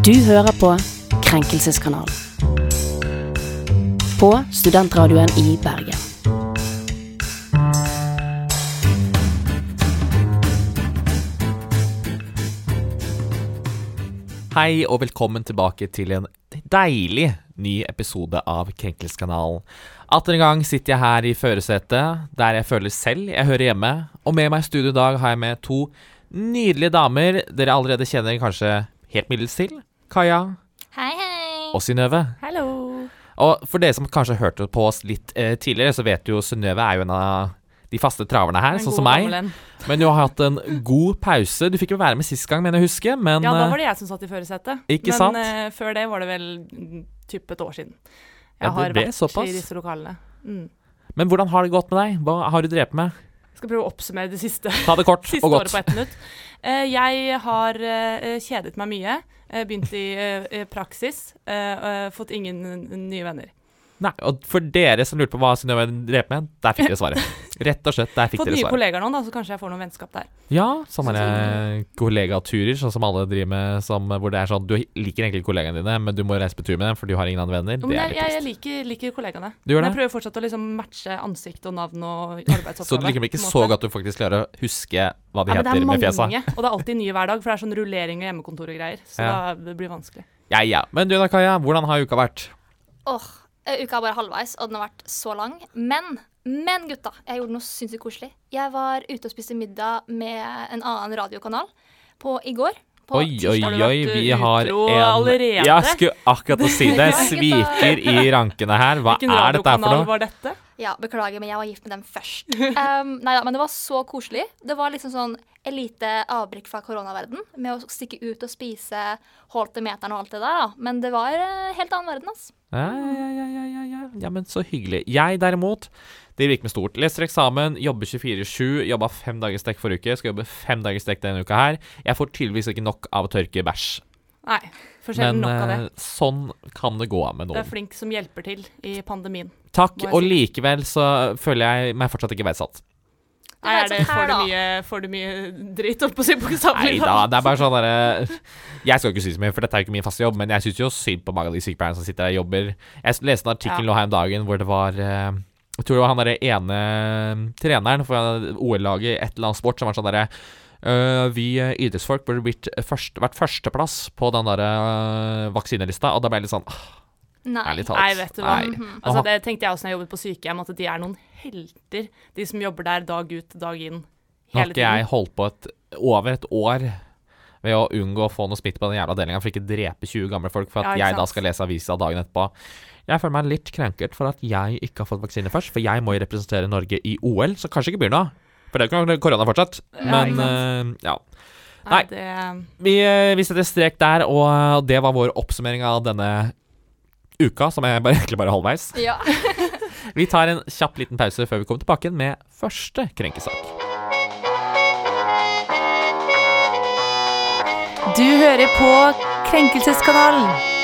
Du hører på Krenkelseskanalen. På studentradioen i Bergen. Hei og velkommen tilbake til en deilig ny episode av Krenkelseskanalen. Atter en gang sitter jeg her i førersetet, der jeg føler selv jeg hører hjemme. Og med meg i studio i dag har jeg med to nydelige damer dere allerede kjenner kanskje helt middels til. Kaja Hei, hei. og Synnøve. Hallo. Og for dere som kanskje hørte på oss litt eh, tidligere, så vet du jo Synnøve er jo en av de faste traverne her, En sånn som meg. Men du har hatt en god pause. Du fikk jo være med sist gang, mener jeg å huske. Men Ja, da eh, var det jeg som satt i førersetet. Ikke Men sant? Uh, før det var det vel typ et år siden. Jeg Ja, det har vært såpass. i disse lokalene. Mm. Men hvordan har det gått med deg? Hva har du drevet med? Skal prøve å oppsummere det siste, Ta det kort siste og året på ett minutt. Uh, jeg har uh, kjedet meg mye. Eh, begynt i eh, praksis. eh, eh, fått ingen nye venner. Nei, og for dere som lurte på hva Synnøve drev med, der fikk dere svaret. Rett og slett, der fikk Fått dere nye kollegaer nå, da, så kanskje jeg får noen vennskap der. Ja, sånne der kollegaturer, sånn som alle driver med, som, hvor det er sånn Du liker egentlig kollegaene dine, men du må reise på tur med dem, for du har ingen andre venner. Men Det er jeg, litt jeg, jeg liker, liker kollegaene. Du gjør Men jeg det? prøver fortsatt å liksom matche ansikt og navn og arbeidsoppgave. Så du liker meg ikke så godt at du faktisk klarer å huske hva de Ja, det heter er med fjesa? mange, og det er alltid nye hver dag, for det er sånn rullering og hjemmekontor og greier. Så Ja. da det blir vanskelig. Ja, ja. Men du da, Kaja, hvordan har uka vært? Åh, oh, uka er bare halvveis, og den har vært så lang. Men, men gutta, jeg gjorde noe sinnssykt koselig. Jeg var ute og spiste middag med en annen radiokanal på, i går. På Oi, oi, tirsdag. Oi, vi har en allerede? Jeg skulle akkurat å si det. Sviker i rankene her. Hva Hvilken er dette for radiokanal noe? var dette? Ja, beklager, men jeg var gift med dem først. Um, nei da, men det var så koselig. Det var liksom sånn elite avbrekk fra koronaverden med å stikke ut og spise, holdt til meteren og alt det der, da. Men det var eh, helt annen verden, altså. Ja, ja, ja, ja, ja, ja. ja, men så hyggelig. Jeg derimot, det virker med stort. Leser eksamen, jobber 24-7, jobba fem dager stekk forrige uke, skal jobbe fem dager stekk denne uka her. Jeg får tydeligvis ikke nok av å tørke bæsj. Nei, for sjelden nok av det. Men sånn kan det gå med noen. Det er flink som hjelper til i pandemien. Takk, og si. likevel så føler jeg meg fortsatt ikke verdsatt. Nei, er det, for mye, for mye dritt, holdt på å si, Nei bokstavelig da, det er bare sånn derre Jeg skal ikke si så mye, for dette er jo ikke min faste jobb, men jeg syns jo synd på mange av de sykepleierne som sitter der og jobber. Jeg leste en artikkel Ja. nå her om dagen hvor det var eh, Jeg tror det var han derre ene eh, treneren for OL-laget i et eller annet sport som var sånn derre vi eh, idrettsfolk burde først, vært førsteplass på den der øh, vaksinelista, og da ble jeg litt sånn Nei. Ærlig talt. Nei, vet du hva. Mm -hmm. Altså, det tenkte jeg også når jeg jobbet på sykehjem, at de er noen helter, de som jobber der dag ut, dag inn. Nå har ikke jeg holdt på et, over et år ved å unngå å få noe smitte på den jævla avdelinga for ikke drepe 20 gamle folk for at Ja, jeg da skal lese avisa dagen etterpå. Jeg føler meg litt krenket for at jeg ikke har fått vaksine først, for jeg må jo representere Norge i OL, så kanskje ikke blir noe. For det er jo ikke korona fortsatt. Men eh, ja. Nei. Vi, eh, vi setter strek der, og det var vår oppsummering av denne uka, som er bare, egentlig bare halvveis. Ja. Vi tar en kjapp liten pause før vi kommer tilbake igjen med første krenkesak. Du hører på Krenkelseskanalen.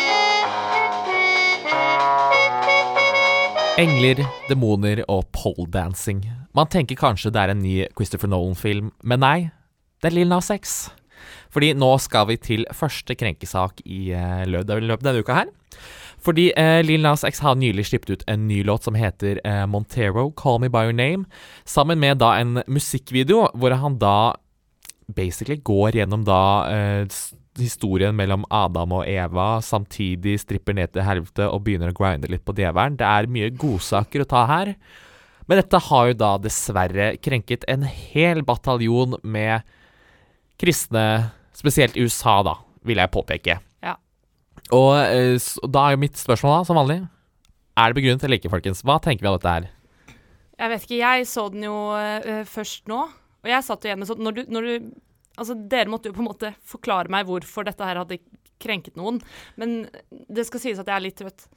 Engler, demoner og poledancing. Man tenker kanskje det er en ny Christopher Nolan-film, men nei, det er Lill Nas X. Fordi nå skal vi til første krenkesak i eh, løpet denne uka her. Fordi eh, Lill Nas X har nylig sluppet ut en ny låt som heter eh, Montero, Call Me By Your Name, sammen med da en musikkvideo hvor han da basically går gjennom da s- historien mellom Adam og Eva, samtidig stripper ned til helvete og begynner å grinde litt på djevelen. Det er mye godsaker å ta her. Men dette har jo da dessverre krenket en hel bataljon med kristne, spesielt i USA, da, vil jeg påpeke. Ja. Og eh, da er jo mitt spørsmål, da, som vanlig Er det begrunnet eller ikke, folkens? Hva tenker vi om dette her? Jeg vet ikke, jeg så den jo uh, først nå, og jeg satt igjen med sånn når når du Altså, dere måtte jo på en måte forklare meg hvorfor dette her hadde krenket noen, men det skal sies at jeg er litt trøtt.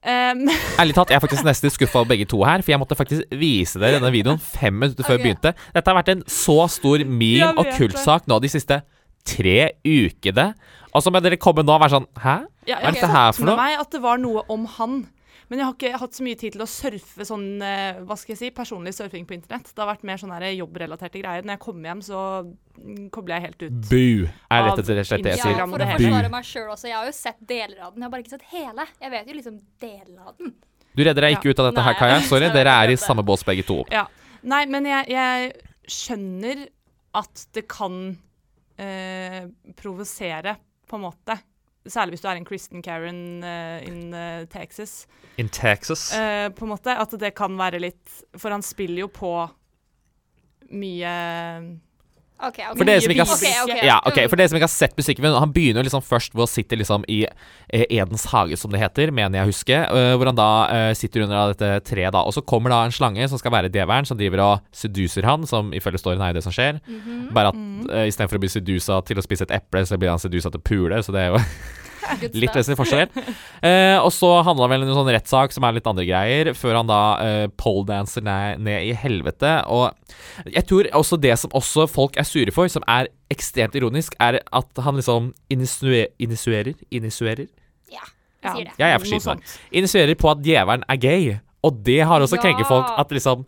Um, Ærlig talt, jeg er faktisk nesten skuffa over begge to her, for jeg måtte faktisk vise dere denne videoen fem minutter før okay. vi begynte. Dette har vært en så stor meme Jeg og kultsak nå de siste tre ukene. Og så må dere komme nå og være sånn Hæ? ja, Hva er jeg dette her for noe? meg at det var noe om han, Men jeg har ikke hatt så mye tid til å surfe sånn, eh, hva skal jeg si, personlig surfing på internett. Det har vært mer sånne her jobbrelaterte greier. Når jeg kommer hjem, så mm, kobler jeg helt ut. Bu er rett og slett det jeg sier. Ja, for å forsvare meg sjøl også. Jeg har jo sett deler av den, jeg har bare ikke sett hele. Jeg vet jo liksom deler av den. Du redder deg ikke ut av dette her, Kaja. Sorry, dere er i samme bås begge to. Ja. Nei, men jeg, jeg skjønner at det kan eh, provosere, på en måte. Særlig hvis du er en Kristen Karen uh, in uh, Texas. In Texas. Uh, på en måte, At det kan være litt For han spiller jo på mye OK, okay. For dere har, Ok, ok. ja, for dere som ikke har sett musikkvideoen, han begynner liksom først ved å sitte liksom i eh, Edens hage, som det heter, mener jeg å huske, eh, hvor han da eh, sitter under dette treet, da. Og så kommer da en slange som skal være djevelen, som driver og seduser han, som ifølge storyen er jo det som skjer. Mhm. Bare at uh, istedenfor å bli sedusa til å spise et eple, så blir han sedusa til pule, så det er jo Litt vesentlig forskjell. Eh, og så handla det vel om en sånn rettssak som er litt andre greier, før han da eh, poledanser ned, ned i helvete. Og jeg tror også det som også folk er sure for, som er ekstremt ironisk, er at han liksom initue- initierer Initierer? Ja, Ja. jeg sier det. Jeg er for. Initierer på at djevelen er gay. Og det har også Ja. krenket folk. At liksom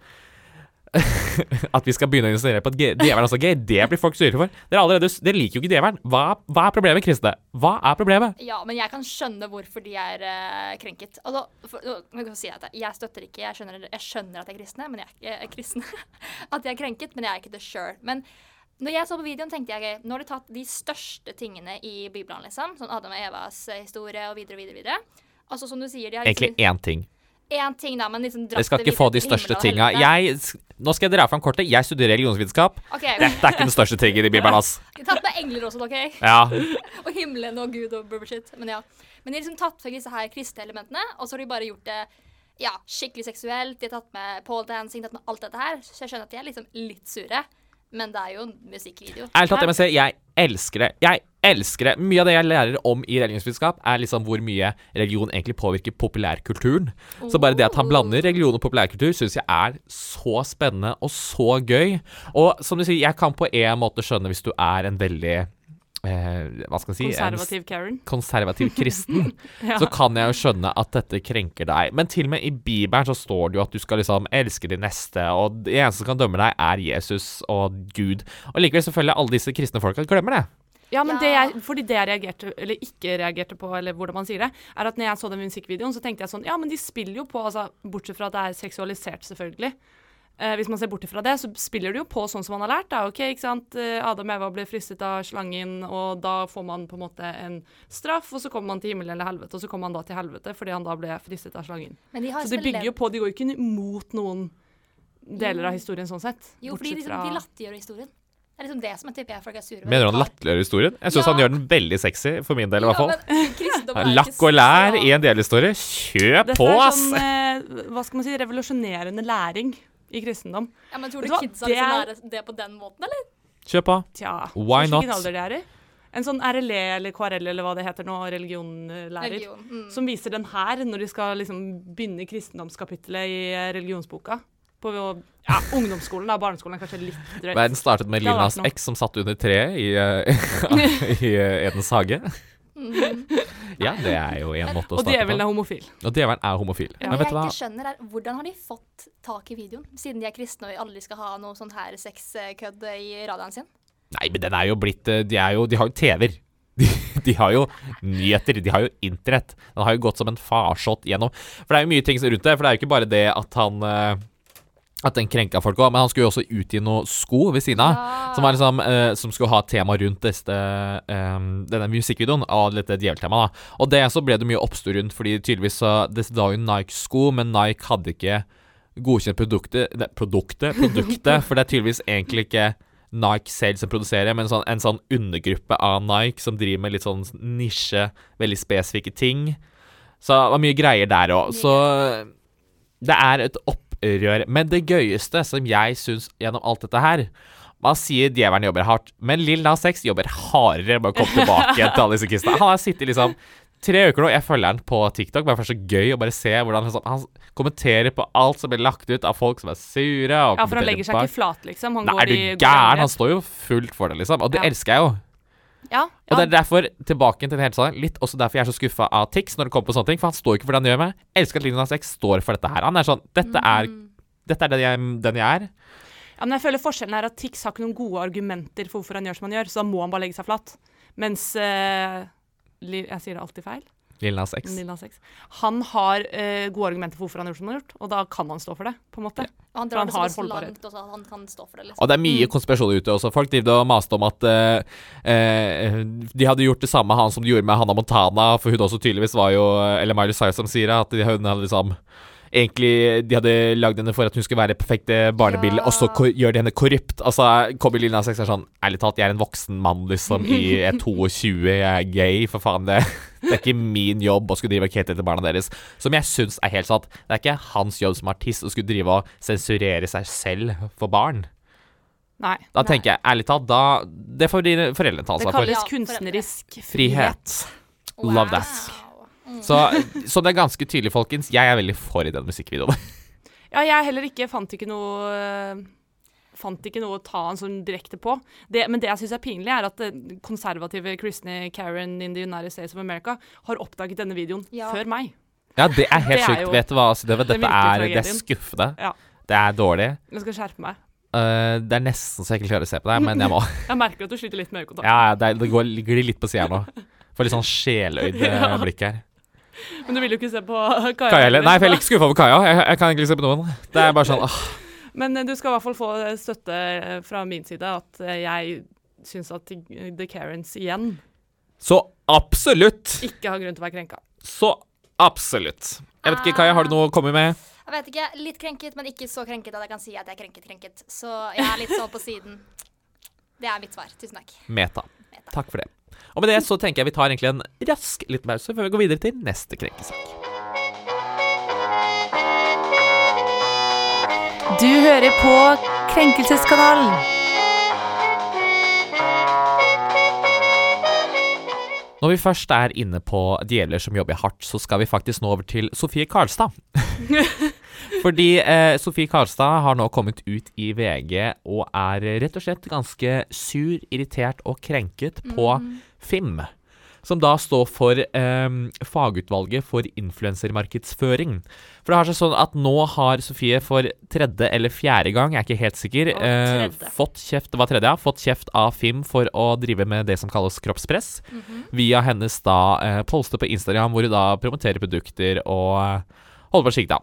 At vi skal begynne å insinuere på at djevelen også er gay, det blir folk sure for. Dere, allerede, dere liker jo ikke djevelen. Hva, hva er problemet, kristne? Hva er problemet? Ja, men jeg kan skjønne hvorfor de er uh, krenket. Altså, for, få si at jeg, støtter ikke jeg skjønner, jeg skjønner at jeg er kristne, men jeg jeg er kristne. at jeg er krenket, men jeg er ikke det sjøl. Men når jeg så på videoen, tenkte jeg nå har de tatt de største tingene i Bibelen, liksom. Sånn Adam og Evas eh, historie og videre og videre. videre. Altså, som du sier, de har Egentlig én ting. Én ting, da, men liksom dratt Jeg skal ikke få de største tinga. Jeg, nå skal jeg dra fram kortet. Jeg studerer religionsvitenskap. Okay. Dette er ikke den største tingen i Bibelen, ass. de tatt med engler også, OK? Ja. og himmelen og Gud og bullshit. Men ja. Men de har liksom tatt vekk disse her kristne elementene, og så har de bare gjort det ja, skikkelig seksuelt. De har tatt med pole dancing, tatt med alt dette her. Så jeg skjønner at de er liksom litt sure. Men det er jo en musikkvideo. Ærlig talt, jeg må si, jeg elsker det. Jeg elsker det. Mye av det jeg lærer om i religionsvitenskap, er liksom hvor mye religion egentlig påvirker populærkulturen. Så bare det at han blander religion og populærkultur, syns jeg er så spennende og så gøy. Og som du sier, jeg kan på en måte skjønne hvis du er en veldig eh, Hva skal jeg si? Konservativ Karen. konservativ kristen, Ja. så kan jeg jo skjønne at dette krenker deg. Men til og med i Bibelen så står det jo at du skal liksom elske de neste, og det eneste som kan dømme deg, er Jesus og Gud. Og likevel selvfølgelig alle disse kristne folka glemmer det. Ja, men Ja. det jeg, fordi det jeg reagerte, eller ikke reagerte på, eller hvordan man sier det, er at når jeg så den musikkvideoen, så tenkte jeg sånn Ja, men de spiller jo på, altså, bortsett fra at det er seksualisert, selvfølgelig. Eh, hvis man ser bort fra det, så spiller det jo på sånn som man har lært. Da. Ok, ikke sant? Eh, Adam og Eva ble fristet av slangen, og da får man på en måte en straff, og så kommer man til himmelen eller helvete, og så kommer han da til helvete fordi han da ble fristet av slangen. Men de har Så de liksom bygger jo på, de går jo ikke mot noen deler av historien sånn sett. Jo, fordi liksom, de latterliggjør historien. Det er liksom det som er tipper jeg folk er sure. Mener du han latterliggjør historien? Jeg syns Ja. han gjør den veldig sexy, for min del i hvert fall. Lakk og lær i en delhistorie. Kjør Dette på, er ass! sånn, eh, hva skal man si, revolusjonerende læring i kristendom. Ja, men Tror du du kidsa Det liksom er- lærer det på den måten, eller? Kjøp av. Tja, Why not? alder det er i. En sånn RLE eller KRL eller hva det heter nå, religionlærer, Religion. Mm. som viser den her når de skal liksom begynne kristendomskapittelet i eh, religionsboka. På ja, ungdomsskolen, da. Barneskolen er kanskje litt drøyt. Verden startet med Lil Nas. X som satt under treet i, eh, i eh, Edens hage. Mm. Ja, det er jo en måte å Og starte djevelen på. er homofil. Og djevelen er homofil. Ja. Men vet du jeg ikke skjønner er, Hvordan har de fått tak i videoen, siden de er kristne og aldri skal ha noe sånn her sexkødd i radioen sin? Nei, men den er jo blitt eh, De, er jo, de har jo TV-er. De, de har jo nyheter, de har jo internett. Den har jo gått som en farsott gjennom. For det er jo mye ting rundt det. For det er jo ikke bare det at han eh, At den krenka folk òg, men han skulle jo også utgi noen sko ved siden av. Ja. Som, liksom, eh, som skulle ha tema rundt dette, eh, denne musikkvideoen av dette djeveltemaet. Og det så ble det mye oppstår rundt, fordi tydeligvis så Det var jo Nike-sko, men Nike hadde ikke godkjent produktet ne, Produktet? Produktet, for det er tydeligvis egentlig ikke Nike selv som produserer, men sånn, en sånn undergruppe av Nike som driver med litt sånn nisje, veldig spesifikke ting. Så det var mye greier der òg. Så det er et opprør. Men det gøyeste som jeg syns gjennom alt dette her Man sier djevelen jobber hardt, men Lill Nas X jobber hardere med å komme tilbake til alle disse kristne. Han har sittet liksom tre uker nå. Jeg følger han på TikTok, bare for så gøy å bare se hvordan han, han kommenterer på alt som blir lagt ut av folk som er sure. Ja, for han legger seg ikke flat, liksom. Han Nei, går er du gæren? Han står jo fullt for det, liksom. Og det Ja. elsker jeg jo. Ja, Og det er derfor, tilbake til den hele sånn, litt også derfor jeg er så skuffa av Tix når det kommer på sånne ting, for han står ikke for det han gjør med. Jeg elsker at Linus X står for dette her. Han er sånn Dette er, Mm. dette er den, jeg, den jeg er. ja, men jeg føler forskjellen er at Tix har ikke noen gode argumenter for hvorfor han gjør som han gjør, så da må han bare legge seg flatt. Mens uh, Jeg sier det alltid feil. Lil Nas X. Lil Nas X. Han har eh, gode argumenter for hvorfor han har gjort som han har gjort, og da kan han stå for det, på en måte. Ja. han drar han det har såpass langt også han kan stå for det. liksom. Og det er mye konspirasjoner ute også. Folk driver og maste om at eh, eh, de hadde gjort det samme han som de gjorde med Hannah Montana, for hun også tydeligvis var jo Eller Miley Cyrus som sier det, at hun hadde liksom Egentlig de hadde lagd henne for at hun skulle være det perfekte barnebilde, Ja. og så gjør de henne korrupt. Altså, kommer Lina 6 og er sånn Ærlig talt, jeg er en voksen mann, liksom, i jeg er 22, jeg er gay, for faen. Det, det er ikke min jobb å skulle drive og kete etter barna deres. Som jeg syns er helt sant. Det er ikke hans jobb som artist å skulle drive og sensurere seg selv for barn. Nei. Da Nei. tenker jeg ærlig talt, da Det får dine foreldrene ta seg for. Det kalles for. kunstnerisk frihet. Frihet. Love that. Så, så det er ganske tydelig, folkens. Jeg er veldig for i den musikkvideoen. Ja, jeg heller ikke fant ikke noe eh, Fant ikke noe å ta han sånn direkte på. Det, men det jeg syns er pinlig, er at eh, konservative Kristne Karen in the United States of America har oppdaget denne videoen Ja. før meg. Ja, det er helt sjukt. Vet du hva, altså, det, Dette er, det er skuffende. Ja. Det er dårlig. Jeg skal skjerpe meg. Uh, det er nesten så jeg ikke klarer å se på deg, men jeg må. Jeg merker at du sliter litt med øyekontakt. Ja, ja, det, er- det går, glir litt på sida nå. Får litt sånn sjeløyd Ja. blikk her. Men du vil jo ikke se på Kaja. Kaja heller? Nei, for jeg er litt skuffa over Kaja. Jeg, jeg kan egentlig ikke se på noen. Det er bare sånn åh. Men eh, du skal i hvert fall få støtte eh, fra min side at eh, jeg syns at The Karens igjen Så absolutt! ikke har grunn til å være krenka. Så absolutt. Jeg vet ikke, Kaja, har du noe å komme med? Jeg vet ikke, Litt krenket, men ikke så krenket at jeg kan si at jeg er krenket, krenket. Så jeg er litt sånn på siden. Det er mitt svar. Tusen takk. Meta. Takk for det. Og med det så tenker jeg vi tar egentlig en rask liten pause før vi går videre til neste krenkesak. Du hører på Krenkelseskanalen. Når vi først er inne på djeler som jobber hardt, så skal vi faktisk nå over til Sofie Karlstad. Fordi eh, Sofie Karlstad har nå kommet ut i VG og er rett og slett ganske sur, irritert og krenket på FIM. Som da står for eh, fagutvalget for influensermarkedsføring. For det har seg sånn at nå har Sofie for tredje eller fjerde gang, jeg er ikke helt sikker, eh, fått kjeft, tredje, fått kjeft av FIM for å drive med det som kalles kroppspress via hennes da eh, poster på Instagram, hvor hun da promoterer produkter og eh, holder på slik, da.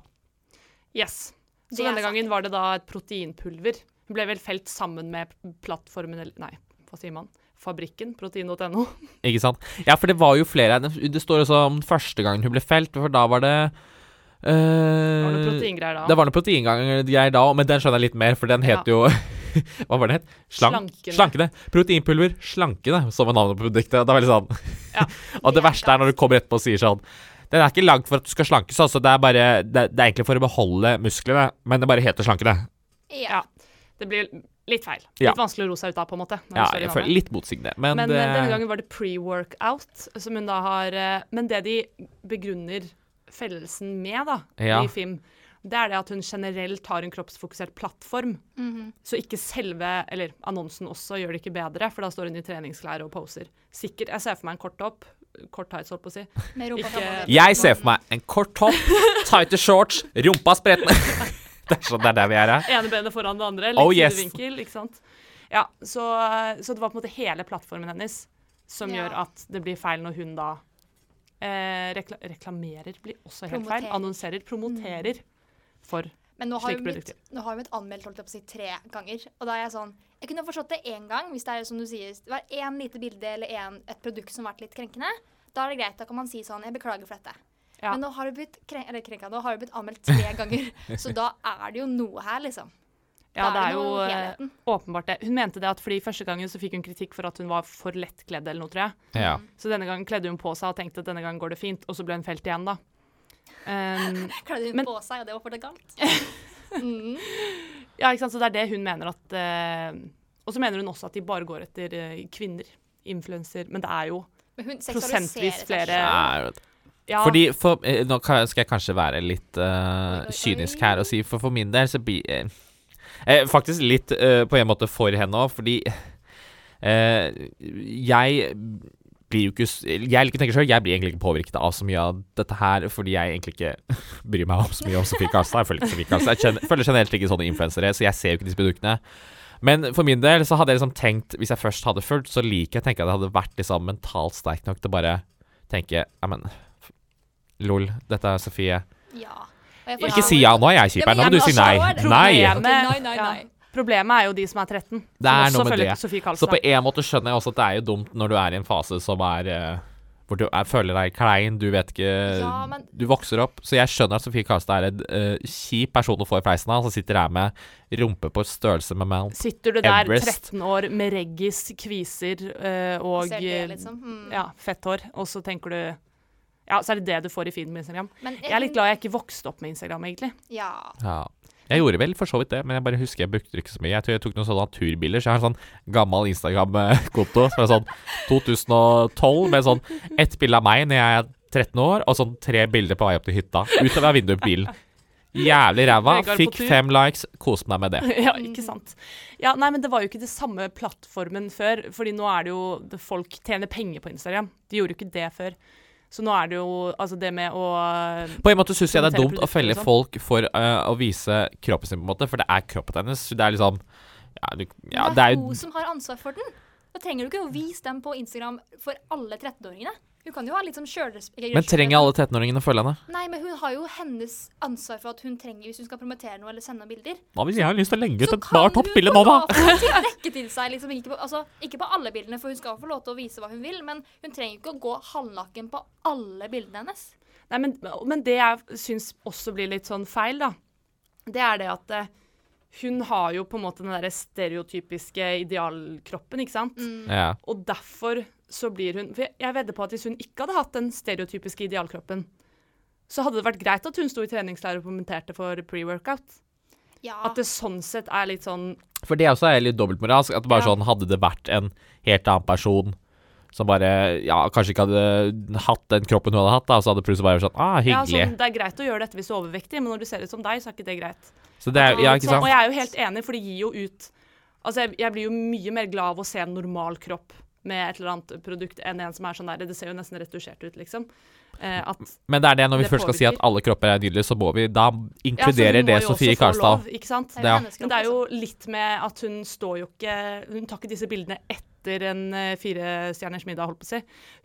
Yes. Så Det denne gangen var det da et proteinpulver. Hun ble vel felt sammen med plattformen eller Nei, hva sier man? Fabrikken, protein.no. Ikke sant? Ja, for det var jo flere Det det står også om første gangen hun ble felt, for da var det Det Var det proteingreier da? Det var noe proteingreier da, men den skjønner jeg litt mer, for den het jo Hva var det het? Slank, slankene. slankene. Proteinpulver Slankene, som var navnet på produktet. Det er veldig sånn. Ja. og det verste er når du kommer etterpå og sier sånn Den er ikke lagd for at du skal slankes, altså. Det er bare Det, det er egentlig for å beholde musklene, men det bare heter slanke det. Ja. Det blir litt feil. Ja. Litt vanskelig å ro seg ut av, på en måte. Ja, det jeg føler litt motsigende, men, Men det eh, denne gangen var det pre-workout, som hun da har eh, Men det de begrunner fellelsen med, da, Ja. i FIM, det er det at hun generelt har en kroppsfokusert plattform. Mhm. Så ikke selve Eller annonsen også gjør det ikke bedre, for da står hun i treningsklær og poser. Sikkert. Jeg ser for meg en kort topp. Kort tights, holdt på å si. Ikke- Jeg ser for meg en kort topp, tighte shorts, rumpa spretende. det er sånn det er der vi er her. Ene benet foran det andre, litt Oh, yes. vinkel, ikke sant. Ja, så, så det var på en måte hele plattformen hennes som Ja. gjør at det blir feil når hun da eh, rekla reklamerer, blir også helt feil. Annonserer, promoterer for Men nå har, hun blitt, nå har hun blitt anmeldt holdt jeg på å si, tre ganger. Og da er jeg sånn Jeg kunne forstått det én gang, hvis det er som du sier, det var én lite bilde eller en, et produkt som ble litt krenkende. Da er det greit. Da kan man si sånn Jeg beklager for dette. Ja. Men nå har du blitt, kren eller krenka, nå har du blitt anmeldt tre ganger. Så da er det jo noe her, liksom. Ja, det er jo eh, åpenbart det. Hun mente det at fordi første gangen så fikk hun kritikk for at hun var for lettkledd eller noe, tror jeg. Ja. Så denne gangen kledde hun på seg og tenkte at denne gangen går det fint, og så ble hun felt igjen, da. Um, Kledde hun Men- på seg, og det var for det galt. Mm. ja, ikke sant, så det er det hun mener at uh, Og så mener hun også at de bare går etter uh, kvinner. Influenser. Men det er jo Men hun Prosentvis flere- Ja, Fordi for, eh, Nå skal jeg kanskje være litt oi, kynisk her og si, for for min del så blir jeg, eh, Faktisk litt uh, på en måte for henne òg, fordi uh, jeg blir jo ikke Jeg liker å tenke selv, jeg blir egentlig ikke påvirket av så mye av dette her, fordi jeg egentlig ikke bryr meg om så mye om Sofie Karlstad. Jeg følger ikke Sofie Karlstad. Jeg kjenner, følger generelt ikke sånne influensere, så jeg ser jo ikke disse produktene. Men for min del så hadde jeg liksom tenkt, hvis jeg først hadde fulgt, så liker jeg å tenke at jeg hadde vært liksom mentalt sterk nok til å bare tenke Ja, men lol, dette er Sofie. Ja. Ikke si ja, nå er jeg kjiperen. Nå må du si nei. Nei! nei. nei, nei, nei. Problemet er jo de som er 13. Det er noe med det. Så på en måte skjønner jeg også at det er jo dumt når du er i en fase som er eh, Hvor du er, føler deg klein, du vet ikke Ja, men- Du vokser opp. Så jeg skjønner at Sofie Karlstad er en uh, kjip person å få i fleisen av, som sitter her med rumpe på størrelse med Mount. Sitter du der Everest. 13 år med reggis, kviser uh, og det, liksom. Mm. ja, fett hår, og så tenker du Ja, så er det det du får i feeden med Instagram. Men Jeg er litt glad jeg ikke vokste opp med Instagram, egentlig. Ja. Ja. Jeg gjorde vel for så vidt det, men jeg bare husker jeg brukte det ikke så mye. Jeg tror jeg tok noen sånne naturbilder, så jeg har en sånn gammel Instagram-konto som er sånn 2012, med sånn ett bilde av meg når jeg er 13 år, og sånn tre bilder på vei opp til hytta. Utover vinduet på bilen. Jævlig ræva. Fikk fem likes. Kos meg med det. ja, ikke sant. Ja, nei, men det var jo ikke det samme plattformen før, fordi nå er det jo folk tjener penger på Instagram. De gjorde jo ikke det før. Så nå er det jo altså det med å På en måte syns jeg det er dumt å felle sånn. folk for uh, å vise kroppen sin, på en måte, for det er kroppen hennes. Det er liksom Ja, du, ja det er hun jo som har ansvar for den. Da trenger du ikke å vise dem på Instagram for alle 13-åringene. Hun kan jo ha litt sånn sjølrespekt. Men trenger alle 13-åringene å følge henne? Nei, men hun har jo hennes ansvar for at hun trenger, hvis hun skal promotere noe eller sende bilder. Hva hvis jeg har lyst til å legge ut et bare topp bilde nå, da? Så til hun dekke til seg, liksom, ikke, på, altså, ikke på alle bildene, for hun skal få lov til å vise hva hun vil, men hun trenger ikke å gå halvnaken på alle bildene hennes. Nei, men, men det jeg syns også blir litt sånn feil, da, det er det at eh, hun har jo på en måte den derre stereotypiske idealkroppen, ikke sant? Ja. Og derfor så blir hun For jeg, jeg vedder på at hvis hun ikke hadde hatt den stereotypiske idealkroppen, så hadde det vært greit at hun sto i treningslærer og kommenterte for pre-workout. Ja. At det sånn sett er litt sånn For det også er litt dobbeltmoralsk. At bare Ja. sånn Hadde det vært en helt annen person som bare Ja, kanskje ikke hadde hatt den kroppen hun hadde hatt, da, så hadde plutselig bare vært sånn Ah, hyggelig. ja, sånn, Det er greit å gjøre dette hvis du er overvektig, men når du ser ut som deg, så er ikke det greit. Så det er Ja, ikke Sånn, og jeg er jo helt enig, for det gir jo ut Altså, jeg, jeg blir jo mye mer glad av å se en normal kropp med et eller annet produkt enn en som er sånn der Det ser jo nesten retusjert ut, liksom. Eh, at Men det er det, når vi Det først skal si at alle kropper er nydelige, så må vi Da ja, inkluderer må det jo Sofie få lov, Ikke sant? Det er Ja. Men det er jo litt med at hun står jo ikke Hun tar ikke disse bildene etter en uh, firestjerners middag, holdt på å si.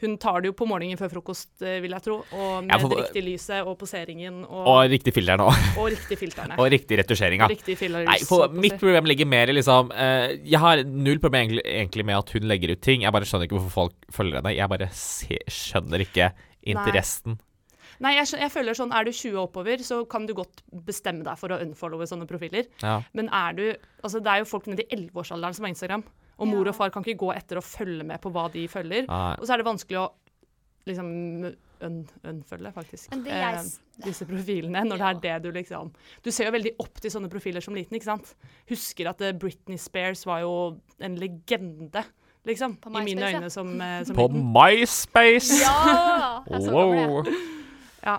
Hun tar det jo på morgenen før frokost, eh, vil jeg tro. Og med Ja, for- det riktige lyset og poseringen og, Og riktig filter nå. og riktig filterne. Og riktig retusjeringa. Riktig fillers, Nei, for mitt problem ligger mer i liksom uh, Jeg har null problem egentlig, egentlig med at hun legger ut ting. Jeg bare skjønner ikke hvorfor folk følger henne. Jeg bare se, skjønner ikke interessen. Nei, jeg, jeg føler sånn, er du 20 og oppover, så kan du godt bestemme deg for å unfollowe sånne profiler. Ja. Men er du Altså, det er jo folk nede i 11-årsalderen som har Instagram. Og mor og far kan ikke gå etter og følge med på hva de følger. Nei. Og så er det vanskelig å liksom un faktisk. Jeg eh, disse profilene, når Ja. det er det du liksom Du ser jo veldig opp til sånne profiler som liten, ikke sant? Husker at eh, Britney Spears var jo en legende, liksom. På I mine øyne som, eh, som På liten. MySpace! Ja! Wow. Ja.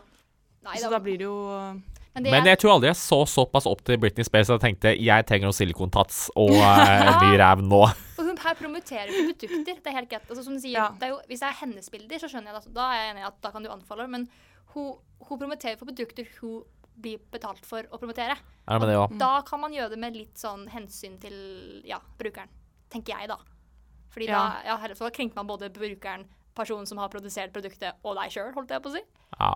Nei, Så da blir det jo men Men jeg- tror aldri jeg så såpass opp til Britney Spears at jeg tenkte jeg trenger noen silikontats og uh, ny ræv nå. Og hun her promoterer jo produkter. Det er helt greit. Altså, som du sier, Ja. det er jo, hvis det er hennes bilder, så skjønner jeg det. Da er jeg enig i at da kan du anfalle. Men hun, hun promoterer for produkter hun blir betalt for å promotere. Ja, det også? Da kan man gjøre det med litt sånn hensyn til ja, brukeren. Tenker jeg, da. Fordi Ja. da ja, her, så krenker man både brukeren, personen som har produsert produktet, og deg sjøl, holdt jeg på å si. Ja.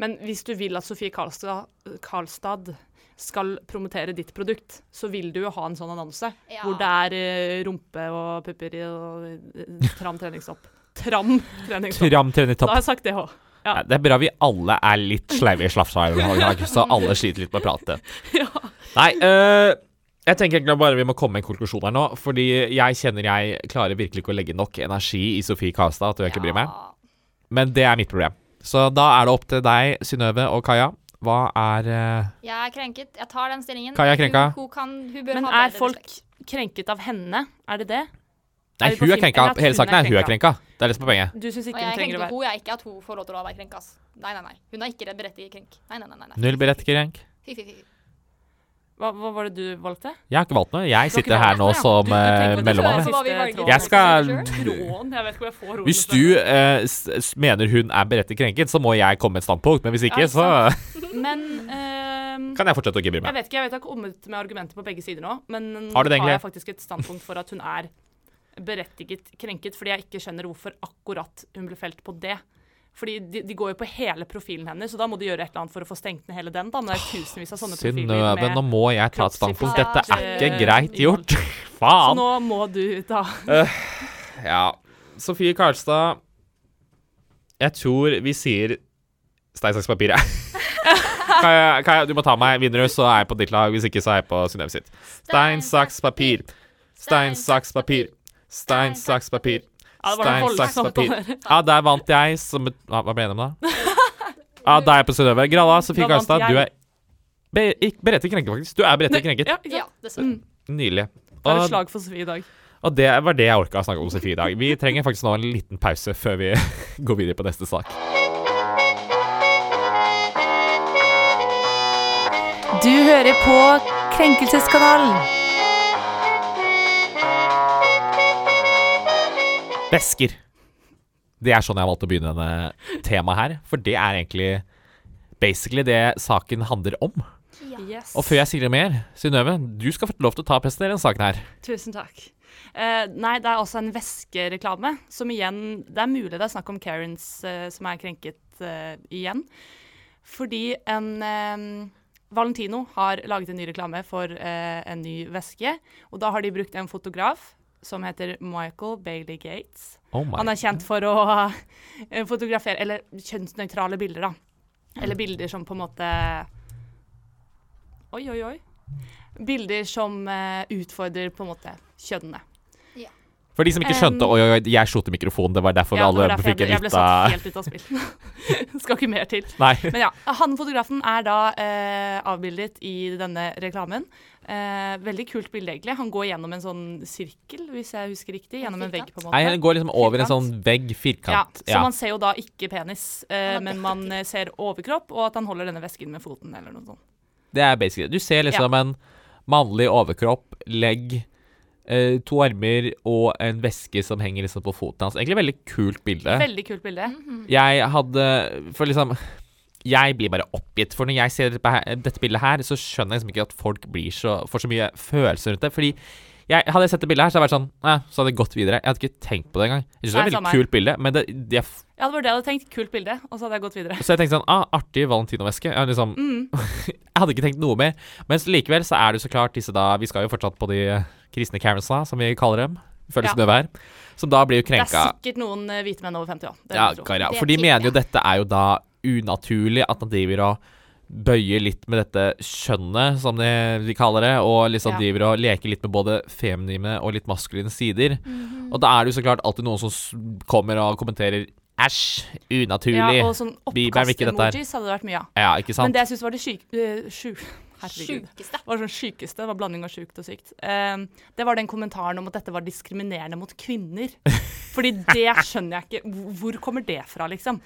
Men hvis du vil at Sofie Karlstad, Karlstad skal promotere ditt produkt, så vil du jo ha en sånn annonse. Ja. Hvor det er eh, rumpe og pupper og eh, tram treningstopp. Tram treningstopp. Tram treningstopp. Da har jeg sagt det òg. Ja, det er bra vi alle er litt sleive i slafsa i dag, så alle sliter litt med å prate. Ja. Nei, øh, jeg tenker egentlig bare vi må komme med en konklusjon her nå. Fordi jeg kjenner jeg klarer virkelig ikke å legge nok energi i Sofie Karlstad til å ikke bry meg. Men det er mitt problem. Så da er det opp til deg, Synnøve og Kaja. Hva er uh... Jeg er krenket. Jeg tar den stillingen. Kaja er krenka. Hun, hun, kan, hun bør Men ha er folk respekt. krenket av henne? Er det det? Nei, Er hun er krenka. Hele saken er hun er krenka? krenka. Det er det som er poenget. Du syns ikke hun trenger å være hun, jeg er ikke at hun får lov til å være krenkas. Nei, nei, nei. Hun er ikke berettiget krenk. Nei, nei. nei, nei. Null berettiget krenk. Fy, fy, fy. Hva, hva var det du valgte? Jeg har ikke valgt noe. Jeg sitter her nå som du mellommann. Jeg skal Hvis du uh, mener hun er berettiget krenket, så må jeg komme med et standpunkt. Men hvis ikke, Ja, så Men uh, kan jeg fortsette å ikke med? jeg vet ikke, jeg vet jeg har kommet med argumenter på begge sider nå, men nå Har har jeg faktisk et standpunkt for at hun er berettiget krenket, fordi jeg ikke skjønner hvorfor akkurat hun ble felt på det. Fordi de, de går jo på hele profilen hennes, så da må de gjøre et eller annet for å få stengt ned hele den. da, men det er tusenvis av sånne profiler Synnøve, nå må jeg ta et standpunkt. Dette er ikke eh, greit gjort. Faen! Så nå må du ta Ja. Sofie Karlstad Jeg tror vi sier stein, saks, papir, jeg, du må ta meg. Vinner du, så er jeg på ditt lag. Hvis ikke, så er jeg på Synnøve sitt. Stein, saks, papir. Stein, saks, papir. Stein, saks, papir. Ja, Stein, saks, papir. Ja, der vant jeg som Hva ble jeg enig om, da? Ja, da er jeg på Synnøve. Gralla, Sofie Karstad, du er be, berettiget krenket, faktisk. Du er berettiget krenket. Ja, dessverre. Mm. Nydelig. Det er et slag for Sofie i dag. og det var det jeg orka å snakke om Sofie i dag. Vi trenger faktisk nå en liten pause før vi går videre på neste sak. Du hører på Krenkelseskanalen. Væsker. Det er sånn jeg har valgt å begynne denne temaet her. For det er egentlig basically det saken handler om. Yes. Og før jeg sier mer, Synnøve, du skal få lov til å ta og presentere denne saken her. Tusen takk. Uh, nei, det er også en væskereklame, som igjen Det er mulig det er snakk om Karens uh, som er krenket uh, igjen. Fordi en Valentino har laget en ny reklame for en ny væske. Og da har de brukt en fotograf som heter Michael Bailey Gates. Oh. Han er kjent for å eh, fotografere Eller kjønnsnøytrale bilder, da. Eller bilder som på en måte Oi, oi, oi. Bilder som uh, utfordrer på en måte kjønnene. For de som ikke skjønte Um, Oi, oi, oi, jeg slo til mikrofonen. Det var derfor Ja, alle derfor fikk en en jeg ble satt helt ut av spill. Skal ikke mer til. Nei. Men ja, han fotografen er da uh, avbildet i denne reklamen. Eh, veldig kult bilde, egentlig. Han går gjennom en sånn sirkel, hvis jeg husker riktig. Gjennom en vegg, på en måte. Nei, han går liksom over en sånn vegg, firkant. Ja, firkant. så man ser jo da ikke penis, eh, men man ser overkropp, og at han holder denne vesken med foten, eller noe sånt. Det er basically Du ser liksom en mannlig overkropp, legg, eh, to armer og en veske som henger liksom på foten hans. Egentlig veldig kult bilde. Veldig kult bilde. Jeg hadde For liksom Jeg blir bare oppgitt. For når jeg ser dette, bildet her, så skjønner jeg liksom ikke at folk blir så, får så mye følelser rundt det. Fordi jeg, hadde jeg sett det bildet her, så hadde jeg vært sånn eh, så hadde jeg gått videre. Jeg hadde ikke tenkt på det engang. Jeg synes det Nei, et samme veldig kult bilde, men det, det Ja, det var det jeg hadde tenkt. Kult bilde. Og så hadde jeg gått videre. Så jeg tenkte sånn ah, Artig valentinoveske. Jeg, liksom, Mm. jeg hadde ikke tenkt noe mer. Mens likevel så er det jo så klart disse da Vi skal jo fortsatt på de kristne Karensa, som vi kaller dem. Føles Ja. her. Som da blir jo Det er sikkert noen eh, hvite menn over 50 òg. Ja, ja, for de mener jo dette er jo da unaturlig at han driver og bøyer litt med dette kjønnet, som de, de kaller det, og liksom Ja. driver og leker litt med både feminine og litt maskuline sider. Mhm. Og da er det jo så klart alltid noen som kommer og kommenterer Æsj, unaturlig. Ja, og sånn oppkast-emojis hadde det vært mye av. Ja, ikke sant? Men det jeg syns var det syk... eh, sju... Herregud. Sjukeste. Det var sånn sykeste. Det var blanding av sjukt og sykt. Um, det var den kommentaren om at dette var diskriminerende mot kvinner. Fordi det skjønner jeg ikke. Hvor- Hvor kommer det fra, liksom?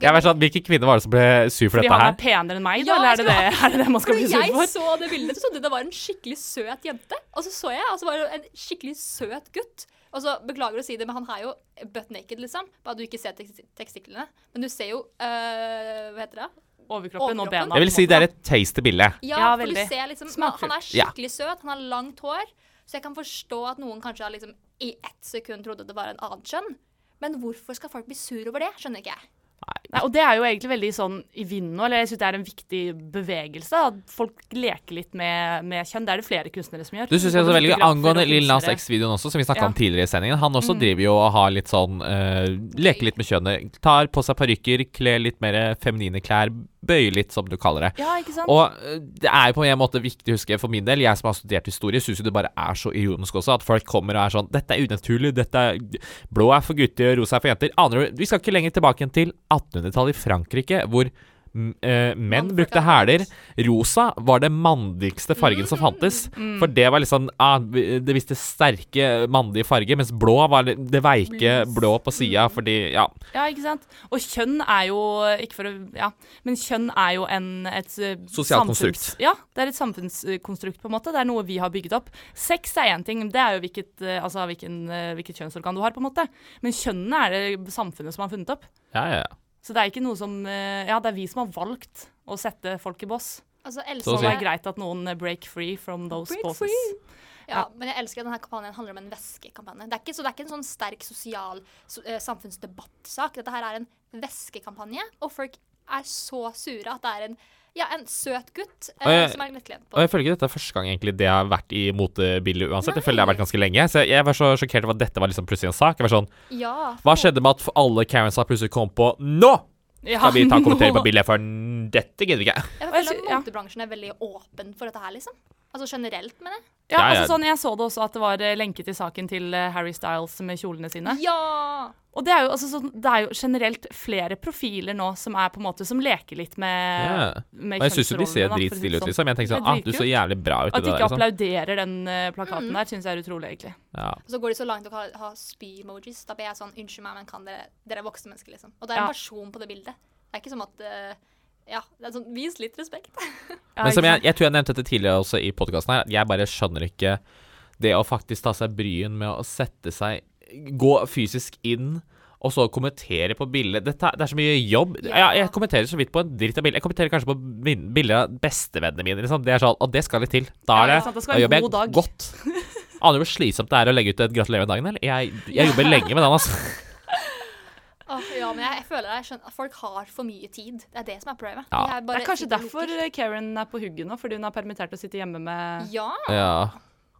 Jeg vet sånn, Hvilken kvinne var det som ble sur for Fordi dette han her? er penere enn meg, da? Ja, eller er det det, er det det man skal bli sur for? jeg så det bildet, så trodde jeg det var en skikkelig søt jente. Og så så jeg, og så var det en skikkelig søt gutt. Og så Beklager å si det, men han er jo butt naked, liksom. Bare du ikke ser tekstiklene. Men du ser jo øh, Hva heter det? Overkroppen og bena. Jeg vil si det er et tasty bilde. Ja, Ja, for du ser liksom. Han er skikkelig søt, han har langt hår. Så jeg kan forstå at noen kanskje har liksom i ett sekund trodde det var en annet kjønn. Men hvorfor skal folk bli sur over det? Skjønner ikke jeg. Nei, og det er jo egentlig veldig sånn i vinden nå, eller jeg syns det er en viktig bevegelse. At folk leker litt med, med kjønn. Det er det flere kunstnere som gjør. Du synes jeg så veldig Angående Lill Nas. X-videoen også, som vi snakka Ja. om tidligere i sendingen. Han også Mm. driver jo og har litt sånn uh, Leker litt med kjønnet. Tar på seg parykker, kler litt mer feminine klær. Bøyer litt, som du kaller det. Ja, ikke sant? Og eh, det er jo på en måte viktig å huske for min del, jeg som har studert historie, syns jo det bare er så ironisk også, at folk kommer og er sånn Dette er unaturlig, dette er Blå er for gutter, rosa er for jenter. Aner du Vi skal ikke lenger tilbake enn til 1800-tallet i Frankrike, hvor eh, menn brukte er hæler. Rosa var det mandigste fargen som fantes. Mm. For det var liksom ah, Det viste sterke mandige farger, mens blå var det veike blå på sida, Mm. fordi Ja. Ja, ikke sant? Og kjønn er jo Ikke for å Ja, men kjønn er jo en, et eh, Sosialt konstrukt. Ja, det er et samfunnskonstrukt, på en måte. Det er noe vi har bygget opp. Sex er én ting, det er jo hvilket, eh, altså, hvilken, hvilket kjønnsorgan du har, på en måte. Men kjønnene er det samfunnet som har funnet opp. Ja, ja, ja. Så det er ikke noe som eh, Ja, det er vi som har valgt å sette folk i boss. Altså, Så Så det er greit at noen eh, break free from those Break bosses. Ja, men jeg elsker at denne kampanjen handler om en væskekampanje. Det er ikke, så det er ikke en sånn sterk sosial so, eh, samfunnsdebattsak. Dette her er en væskekampanje, og folk er så sure at det er en, ja, en søt gutt eh, jeg- som er lettkledd Og på. Og jeg føler ikke dette er første gang egentlig det har vært i motebildet uansett. Jeg føler det har vært ganske lenge. Så jeg var så sjokkert over at dette var liksom plutselig en sak. Jeg var sånn Ja. Hva skjedde med at alle Karensa plutselig kom på Nå Ja, skal vi ta kommentering på bildet, for dette gidder vi ikke. Jeg jeg føler at motebransjen er veldig åpen for dette her, liksom. Altså generelt, mener jeg. Ja, Ja, ja. altså sånn, Jeg så det også at det var lenket lenke til saken til eh, Harry Styles med kjolene sine. Ja! Og det er, jo, altså, sånn, det er jo generelt flere profiler nå som er på en måte Som leker litt med, Ja. med Og jeg syns jo de ser det dritstille ut, sånn. liksom. Jeg tenker sånn ah, du så jævlig bra ut i At de ikke der, liksom. applauderer den eh, plakaten Mm. der, syns jeg er utrolig, egentlig. Ja. Og så går de så langt å ha, har spy-emojis. Da blir jeg sånn Unnskyld meg, men kan dere Dere er voksne mennesker, liksom. Og det er en Ja. person på det bildet. Det er ikke som at eh, Ja, det er sånn Vis litt respekt. Men som jeg, jeg tror jeg nevnte dette tidligere også i podkasten her, jeg bare skjønner ikke det å faktisk ta seg bryen med å sette seg Gå fysisk inn og så kommentere på bildet. Dette, det er så mye jobb. Ja. Jeg, jeg kommenterer så vidt på en dritt av bildet. Jeg kommenterer kanskje på bilder av bestevennene mine. Liksom. Det er sånn, og det skal litt til. Da er det, sant, det da jobber jeg dag. godt. Aner du hvor slitsomt det er å legge ut et 'gratulerer med dagen', eller? Jeg, jeg jobber lenge med den, altså. Åh, ja, men jeg, jeg føler jeg skjønner at folk har for mye tid. Det er det som er problemet. Ja. De Det er kanskje derfor eh, Karen er på hugget nå, fordi hun har permittert og sitter hjemme med Ja. Ja.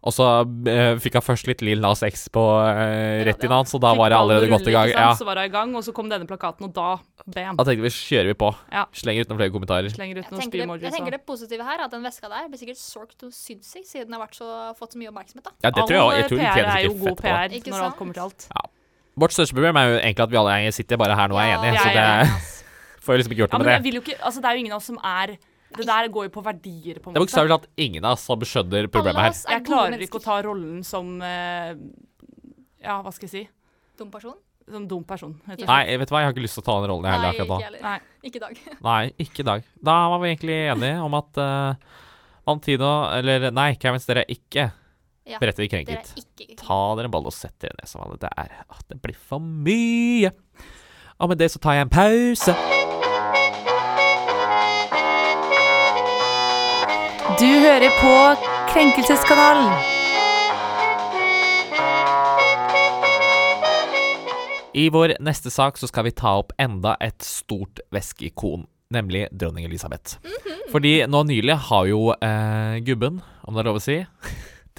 Og så eh, fikk jeg først litt Lill Nas X på eh, Ja, det i natt, så da Fikk var jeg allerede å godt i gang. Ja. Så var jeg i gang, og så kom denne plakaten, og da bam! Da tenkte vi kjører vi på. Ja. Slenger ut noen flere kommentarer. Slenger ut Jeg tenker, det, jeg tenker det positive her er at den veska der blir sikkert solgt hos Synsig, siden den har vært så, fått så mye oppmerksomhet. da. Ja, det tror jeg. Jeg tror PR er jo god. PR når alt kommer til alt. Vårt største problem er jo egentlig at vi alle er- sitter bare her nå og er enige, Ja, så det ja, ass. får jeg liksom ikke gjort noe men med det. vil jo ikke, altså Det er jo ingen av oss som er Det der går jo på verdier, på en måte. Det er bokstavelig talt ingen av oss som skjønner problemet her. er Jeg klarer mennesker. ikke å ta rollen som eh, Ja, hva skal jeg si? Dum person? Som dum person. rett. Nei, vet du hva, jeg har ikke lyst til å ta den rollen jeg heller akkurat nå. Nei. Ikke i dag. Nei, ikke i dag. Da var vi egentlig enige om at uh, Antino eller nei, Kevins, dere er ikke Ja. berettiget krenket. Dere ikke Ta dere en ball og sett dere ned som. Det er at det blir for mye. Og med det så tar jeg en pause. Du hører på Krenkelseskanalen. I vår neste sak så skal vi ta opp enda et stort væskeikon, nemlig dronning Elisabeth. Fordi nå nylig har jo eh, gubben, om det er lov å si,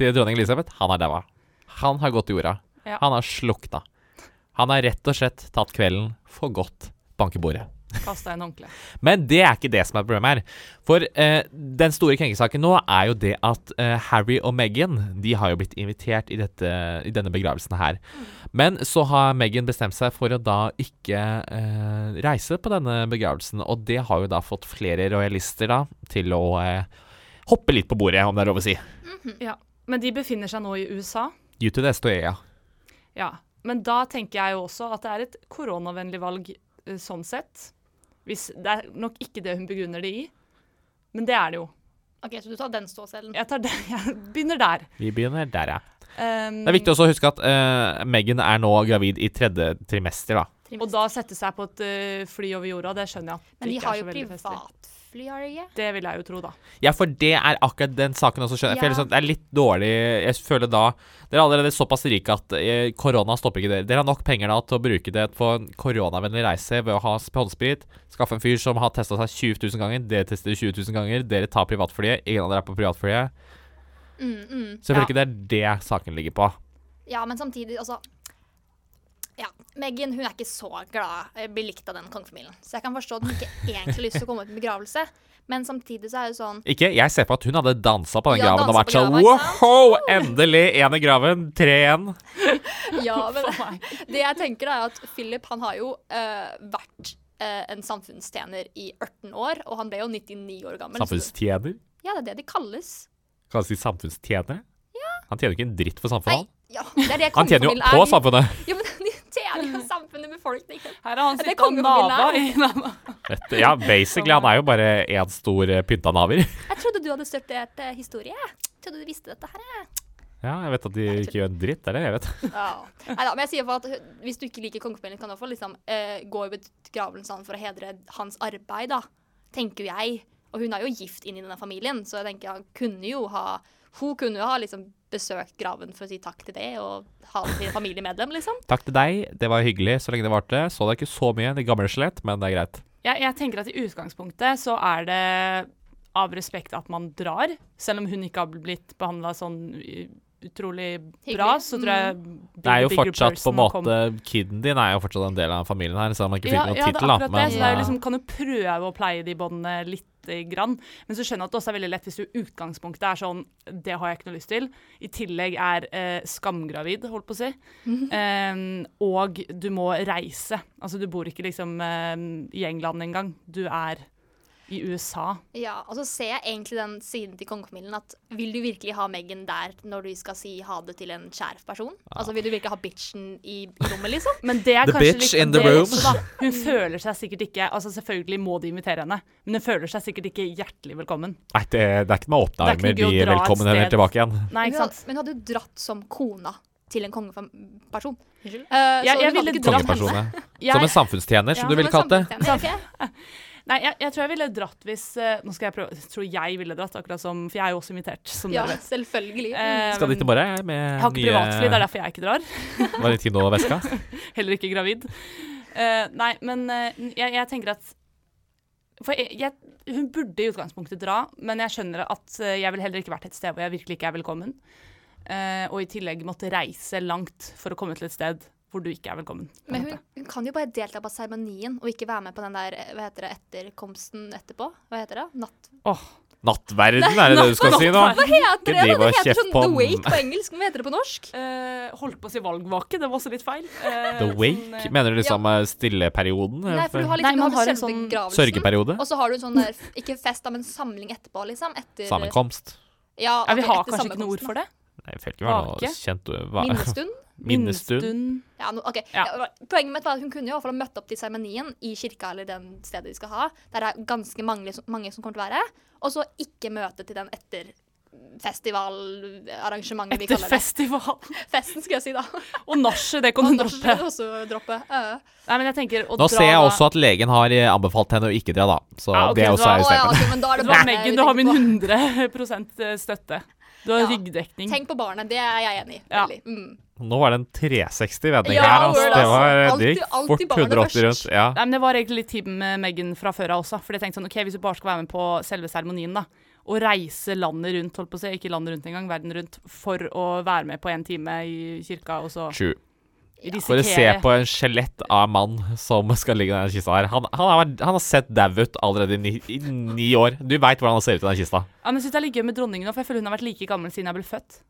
til dronning Elisabeth, han er daua. Han har gått i jorda. Ja. Han har slukna. Han har rett og slett tatt kvelden for godt bank i bordet. Kasta inn håndkle. Men det er ikke det som er problemet her. For eh, den store krenkesaken nå er jo det at eh, Harry og Meghan de har jo blitt invitert i, dette, i denne begravelsen her. Men så har Meghan bestemt seg for å da ikke eh, reise på denne begravelsen. Og det har jo da fått flere rojalister da til å eh, hoppe litt på bordet, om det er lov å si. Ja. Men de befinner seg nå i USA. Utid Estoea. Ja. Men da tenker jeg jo også at det er et koronavennlig valg eh, sånn sett. Hvis, det er nok ikke det hun begrunner det i, men det er det jo. OK, så du tar den ståselen. Jeg, tar det, jeg begynner der. Vi begynner der, ja. Um, Det er viktig også å huske at uh, Megan er nå gravid i tredje trimester, da. Og da sette seg på et uh, fly over jorda, det skjønner jeg. Men de har jo jo veldig privatfly, har de ikke? Det vil jeg jo tro, da. Ja, for det er akkurat den saken også, skjønner jeg. For jeg Ja. liksom, det er litt dårlig Jeg føler da Dere er allerede såpass rike at eh, korona stopper ikke dere. Dere har nok penger da til å bruke det på en koronavennlig reise ved å ha håndsprit. Skaffe en fyr som har testa seg 20 000 ganger. Dere tester 20 000 ganger. Dere tar privatflyet. Ingen av dere er på privatflyet. Mm, mm. Så jeg føler Ja. ikke det er det saken ligger på. Ja, men samtidig, altså Ja, Meghan hun er ikke så glad å bli likt av den kongefamilien. Så jeg kan forstå at hun ikke egentlig har lyst til å komme ut med begravelse. Men samtidig så er det sånn Ikke? Jeg ser på at hun hadde dansa på den Ja, graven og vært sånn. Wow! Endelig! Én i graven, tre igjen. Ja, men det jeg tenker er at Philip han har jo uh, vært uh, en samfunnstjener i 18 år, og han ble jo 99 år gammel. Samfunnstjener? Ja, det er det de kalles. Kalles de samfunnstjener? Han tjener jo ikke en dritt for samfunnet. Nei, ja, det det Han tjener jo på samfunnet. Ja, men de jo samfunnet, befolkningen. Her har han er sittet og nava i nava. Ja, basically. Han er jo bare én stor eh, pynta naver. Jeg trodde du hadde studert eh, historie. Jeg trodde du visste dette her. Ja, jeg vet at de ikke gjør en dritt. Det er det jeg vet. Ja. Neida, men jeg sier for at hvis du ikke liker kongefamilien, kan du iallfall liksom, uh, gå i begravelsen for å hedre hans arbeid, da. Tenker jeg. Og hun er jo gift inn i denne familien, så jeg tenker han kunne jo ha Hun kunne jo ha liksom besøkt graven for å si takk til det, og ha det til familiemedlem, liksom. Takk til deg. Det var hyggelig så lenge det varte. Så det er ikke så mye, det gamle skjelett, men det er greit. Jeg, jeg tenker at i utgangspunktet så er det av respekt at man drar, selv om hun ikke har blitt behandla sånn utrolig bra, så tror jeg Det er jo fortsatt på en måte Kiden din er jo fortsatt en del av familien her, selv om man ikke fikk ja, noen ja, tittel. akkurat det. Så det er eh, liksom, kan du prøve å pleie de båndene litt grann. Men så skjønner jeg at det også er veldig lett hvis du utgangspunktet er sånn Det har jeg ikke noe lyst til. I tillegg er eh, skamgravid, holdt på å si. Eh, og du må reise. Altså du bor ikke liksom eh, i England engang. Du er i USA. Ja, og så ser jeg egentlig den siden til kongefamilien at vil du virkelig ha Meghan der når du skal si ha det til en kjær person? Altså vil du virkelig ha bitchen i, i rommet, liksom? Men det er The kanskje bitch in the room. også. Hun føler seg sikkert ikke Altså Selvfølgelig må de invitere henne, men hun føler seg sikkert ikke hjertelig velkommen. Nei, det, det er ikke med åpne er armer de velkommen henne tilbake igjen. Nei, ikke sant? Men hadde du dratt som kona til en kongeperson? Unnskyld. Eh, Jeg- jeg ville ikke dratt henne. Som en samfunnstjener, som Ja, du ville kalt det. Som en samfunnstjener, ok? Nei, jeg, jeg tror jeg ville dratt hvis eh, Nå skal jeg prøve Jeg tror jeg ville dratt, akkurat som For jeg er jo også invitert, som Ja, dere vet. selvfølgelig. Eh, Skal dit i morgen jeg, med Jeg har ikke privatfly, det er derfor jeg ikke drar. Var det og veska? Heller ikke gravid. Uh, nei, men uh, jeg, jeg tenker at For jeg, jeg, hun burde i utgangspunktet dra, men jeg skjønner at uh, jeg ville heller ikke vært et sted hvor jeg virkelig ikke er velkommen. Eh, og i tillegg måtte reise langt for å komme til et sted hvor du ikke er velkommen. Men hun, hun kan jo bare delta på seremonien og ikke være med på den der eh, hva heter det, etterkomsten etterpå. Hva heter det? Natt... Åh, Nattverden, er det det du skal si nå? Hva heter det? Det heter sånn The Wake på engelsk. Hva heter det på norsk? Uh, holdt på å si valgvake, det var også litt feil. Uh, The sånn, wake? eh, Mener du liksom ja. stilleperioden? Nei, for du har Nei, liksom man har har en sånn. Sørgeperiode? Og så har du en sånn der, ikke fest, men samling etterpå, liksom. Etter, Sammenkomst? Ja, ja, vi har kanskje ikke noe ord for det? Nei, jeg føler ikke det var noe kjent Minnestund. Minnestund? Ja, no, ok. Ja. Poenget mitt var at hun kunne jo i hvert fall ha møtt opp til seremonien i kirka eller den stedet de skal ha, der det er ganske mange, mange som kommer til å være, og så ikke møte til den etterfestivalarrangementet vi Etter kaller det. festival. Festen, skal jeg si, da. Og nachet, det kan hun du droppe. også droppe. Uh. Nei, men jeg tenker å Nå dra ser jeg også at legen har eh, anbefalt henne å ikke dra, da. Så ah, okay, det også da- er jo stemmen. Ja, okay, det Du har du har min på. 100 støtte. Du har Ja. ryggdekning. Tenk på barnet, det er jeg enig i. Ja. Mm. Nå var det en 360-vending Ja, her. Altså. Det, var, digg. Alltid- fort 180 rundt. Ja. Nei, men Det var egentlig litt team med Megan fra før av også. For jeg tenkte sånn, ok, Hvis du bare skal være med på selve seremonien, da, og reise landet rundt, holdt på å si, ikke landet rundt engang, verden rundt, for å være med på en time i kirka, og så True. Risikere For å se på en skjelett av en mann som skal ligge i denne kista her. Han, han, har, han har sett dau ut allerede i ni, i ni år. Du veit hvordan han ser ut i den kista. Ja, men jeg synes det er litt gøy med dronningen nå, for jeg føler hun har vært like gammel siden jeg ble født.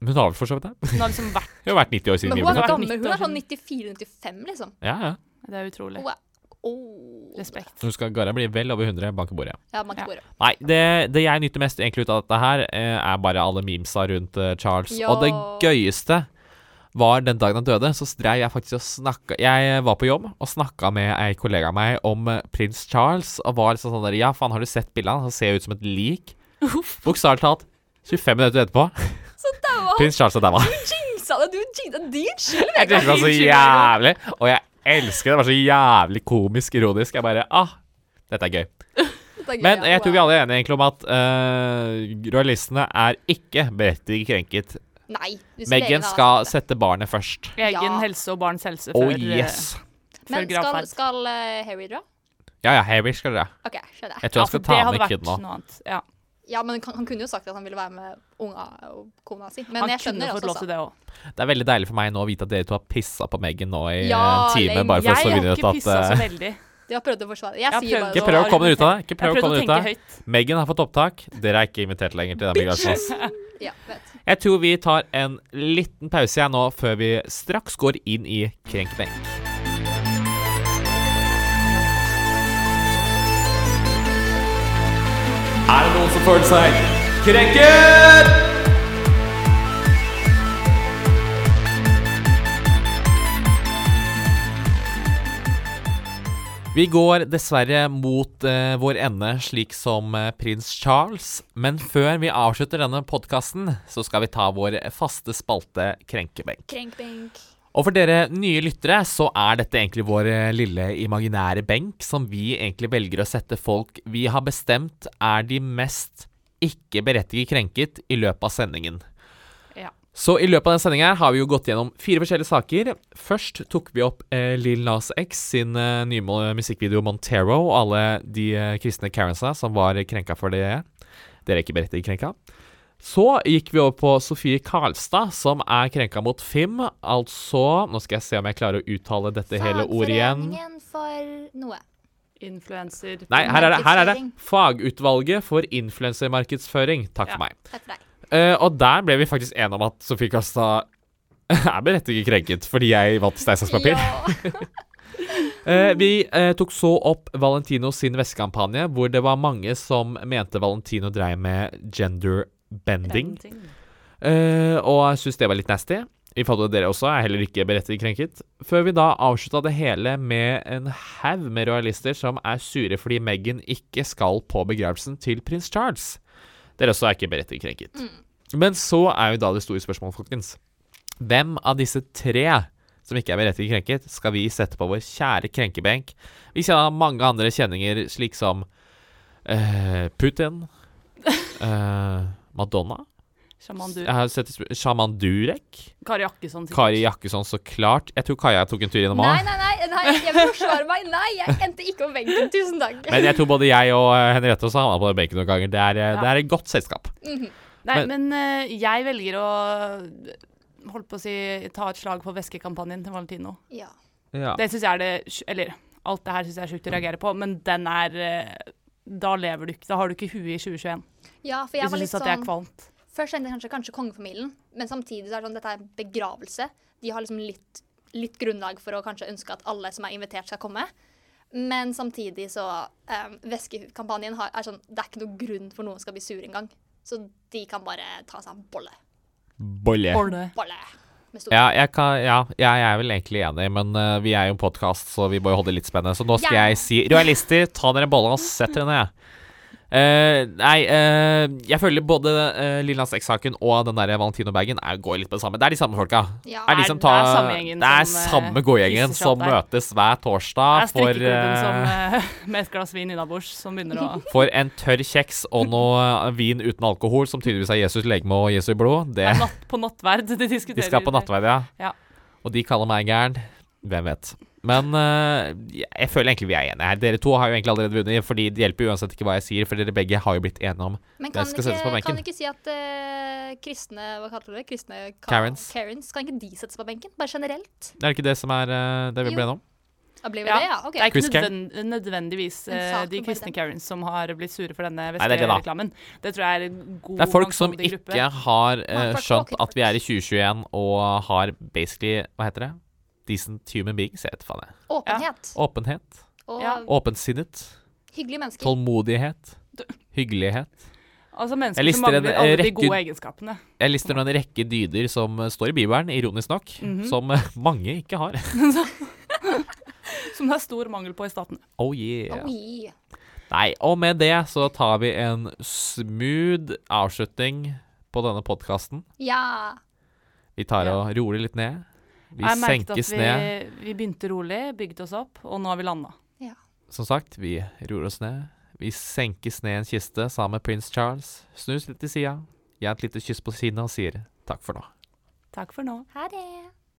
Men hun har vel for så vidt det. Hun har liksom vært Hun har vært 90 år siden vi hun ble født. gammel. Hun er 90 sånn 94-95, liksom. Ja, ja. Det er utrolig. Wow. Oh. Respekt. Hun skal Gara bli vel over 100 bank i bordet. Ja, man Ja. Nei, det, det jeg nyter mest egentlig ut av dette her, eh, er bare alle memesa rundt eh, Charles. Ja. Og det gøyeste var den dagen han døde, så drev jeg faktisk og snakka Jeg var på jobb og snakka med ei kollega av meg om eh, prins Charles, og var liksom sånn der Ja, faen, har du sett bildet av han? Ser ut som et lik. Bokstavelig talt. 25 minutter etterpå, Så daua prins Charles er daua. jinxa det! Du jinxa din skyld! Jeg jinxa så jævlig, og jeg elsker det. Det var så jævlig komisk ironisk. Jeg bare Ah. Dette er gøy, Men jeg tror vi alle er enige egentlig om at uh, royalistene er ikke berettiget krenket. Nei. Meghan skal det. sette barnet først. Egen Ja. helse og barns helse Oh før, oh, yes. før Men skal, skal uh, Harry dra? Ja ja, Harry skal dra. Okay, skjønner jeg. Jeg tror han for skal ta med kiden nå. Ja. Ja, men han, han kunne jo sagt at han ville være med unga og kona si. Men Han jeg skjønner fått også det òg. Det er veldig deilig for meg nå å vite at dere to har pissa på Meghan nå i Ja, en time, lenge. bare for Jeg å så har ikke pissa så eh, veldig. De har prøvd å forsvare. Jeg, Jeg sier prøvd bare Ikke prøv å komme dere ut av det. Ikke prøv å komme dere ut av det. Meghan har fått opptak. Dere er ikke invitert lenger til den begravelsen. Ja, vet. Jeg tror vi tar en liten pause igjen nå, før vi straks går inn i Krenkbenk. Er det noen som føler seg krenket? Vi går dessverre mot eh, vår ende, slik som eh, prins Charles. Men før vi avslutter denne podkasten, så skal vi ta vår faste spalte Krenkebenk. Krenkbenk. Og for dere nye lyttere så er dette egentlig vår eh, lille imaginære benk som vi egentlig velger å sette folk vi har bestemt er de mest ikke berettiget krenket i løpet av sendingen. Så i løpet av denne sendinga har vi jo gått gjennom fire forskjellige saker. Først tok vi opp eh, Lill Nas X sin eh, nye musikkvideo Montero og alle de eh, kristne Karensa som var krenka for det. Dere er ikke berettiget krenka. Så gikk vi over på Sofie Karlstad, som er krenka mot FIM. Altså Nå skal jeg se om jeg klarer å uttale dette hele ordet igjen. Fagforeningen for noe. Influenser. Nei, her er det, her er det Fagutvalget for influensermarkedsføring. Takk Ja. for meg. Takk for deg. Eh, og der ble vi faktisk enige om at Sofie Kasta er berettiget krenket fordi jeg vant steinsakspapir. saks. Ja. Eh, vi uh, tok så opp Valentino sin vestkampanje, hvor det var mange som mente Valentino dreiv med gender bending. Og jeg syns det var litt nasty. Vi fant ut at dere også er heller ikke berettiget krenket. Før vi da avslutta det hele med en haug med royalister som er sure fordi Meghan ikke skal på begravelsen til prins Charles. Dere også er ikke berettiget krenket. Men så er jo da det store spørsmålet, folkens. Hvem av disse tre som ikke er berettiget krenket, skal vi sette på vår kjære krenkebenk? Vi kjenner mange andre kjenninger, slik som uh, Putin, uh, Madonna Shaman du. jeg har sett Shaman Durek. Kari Jakkesson. sikkert. Kari Jakkesson, så klart. Jeg tror Kaja tok en tur innom Nei, òg. nei, nei, nei, jeg forsvarer meg. Nei, jeg endte ikke om benken. Tusen takk. Men jeg tror både jeg og eh, Henriette også havna på den benken noen ganger. Det er, eh, Ja. det er et godt selskap. Mhm. Nei, Men- men, uh, jeg velger å holdt på å si ta et slag på væskekampanjen til Valentino. Ja. Ja. Det syns jeg er det Eller alt det her syns jeg er sjukt å reagere på, men den er Da lever du ikke Da har du ikke huet i 2021. ja, for jeg Hvis var du litt syns at det er sånn. Først tenkte jeg kanskje, kanskje kongefamilien, men samtidig så er det sånn dette er begravelse. De har liksom litt, litt grunnlag for å kanskje ønske at alle som er invitert, skal komme. Men samtidig så um, Væskekampanjen har, er sånn Det er ikke noe grunn for noen skal bli sur engang. Så de kan bare ta seg en bolle. Bolle. Bolle. Bolle. Ja, jeg, kan, ja, jeg er vel egentlig enig, men uh, vi er jo en podkast, så vi må jo holde det litt spennende. Så nå skal yeah. jeg si Royalister, ta dere en bolle og sett dere ned. Eh, nei, uh, jeg føler både uh, Lille Nas X-saken og den der Valentino-bagen er- går litt på det samme. Det er de samme folka. Ja. er de som tar, det er samme gjengen det er som, eh, samme gågjengen som der. møtes hver torsdag for, eh, eh, med et glass vin innabords som begynner å for en tørr kjeks og noe eh, vin uten alkohol, som tydeligvis er Jesus legeme og Jesu blod. Det, er natt, på nattverd. De diskuterer de skal på nattverd, ja. Ja. Og de kaller meg gæren. Hvem vet. Men uh, jeg føler egentlig vi er enige her. Dere to har jo egentlig allerede vunnet, fordi det hjelper uansett ikke hva jeg sier, for dere begge har jo blitt enige om Men Det kan skal ikke, settes på benken. kan ikke si at uh, kristne Hva kalte du det? Kristne Karens. Karens. Kan ikke de settes på benken? Bare generelt? Det er ikke det som er uh, det vi Jo. ble enige om? Ja, det, ja? Okay. Det er ikke Chris nødvend nødvendigvis En de kristne Karens som har blitt sure for denne Nei, det det Det tror jeg er en god, Det er folk som ikke gruppe. har skjønt at vi er i 2021 og har basically Hva heter det? Decent human beings, jeg vet faen jeg. Åpenhet. Åpenhet. Og Ja. Åpensinnet. hyggelige mennesker. Tålmodighet. Hyggelighet. Altså Jeg mennesker som lister en, mangler alle de rekke- gode egenskapene. Jeg lister nå en rekke dyder som eh, står i Bibelen, ironisk nok, Mhm. som eh, mange ikke har. Som det er stor mangel på i staten. Oh yeah. Oi. Nei, og med det så tar vi en smooth avslutning på denne podkasten. Ja. Vi tar Ja. og roer litt ned. Vi jeg merket senkes at vi, ned. vi begynte rolig, bygde oss opp, og nå har vi landa. Som sagt, vi roer oss ned. Vi senkes ned i en kiste sammen med prins Charles. Snus litt til sida, gir et lite kyss på kinnet og sier takk for nå. Takk for nå. Ha det.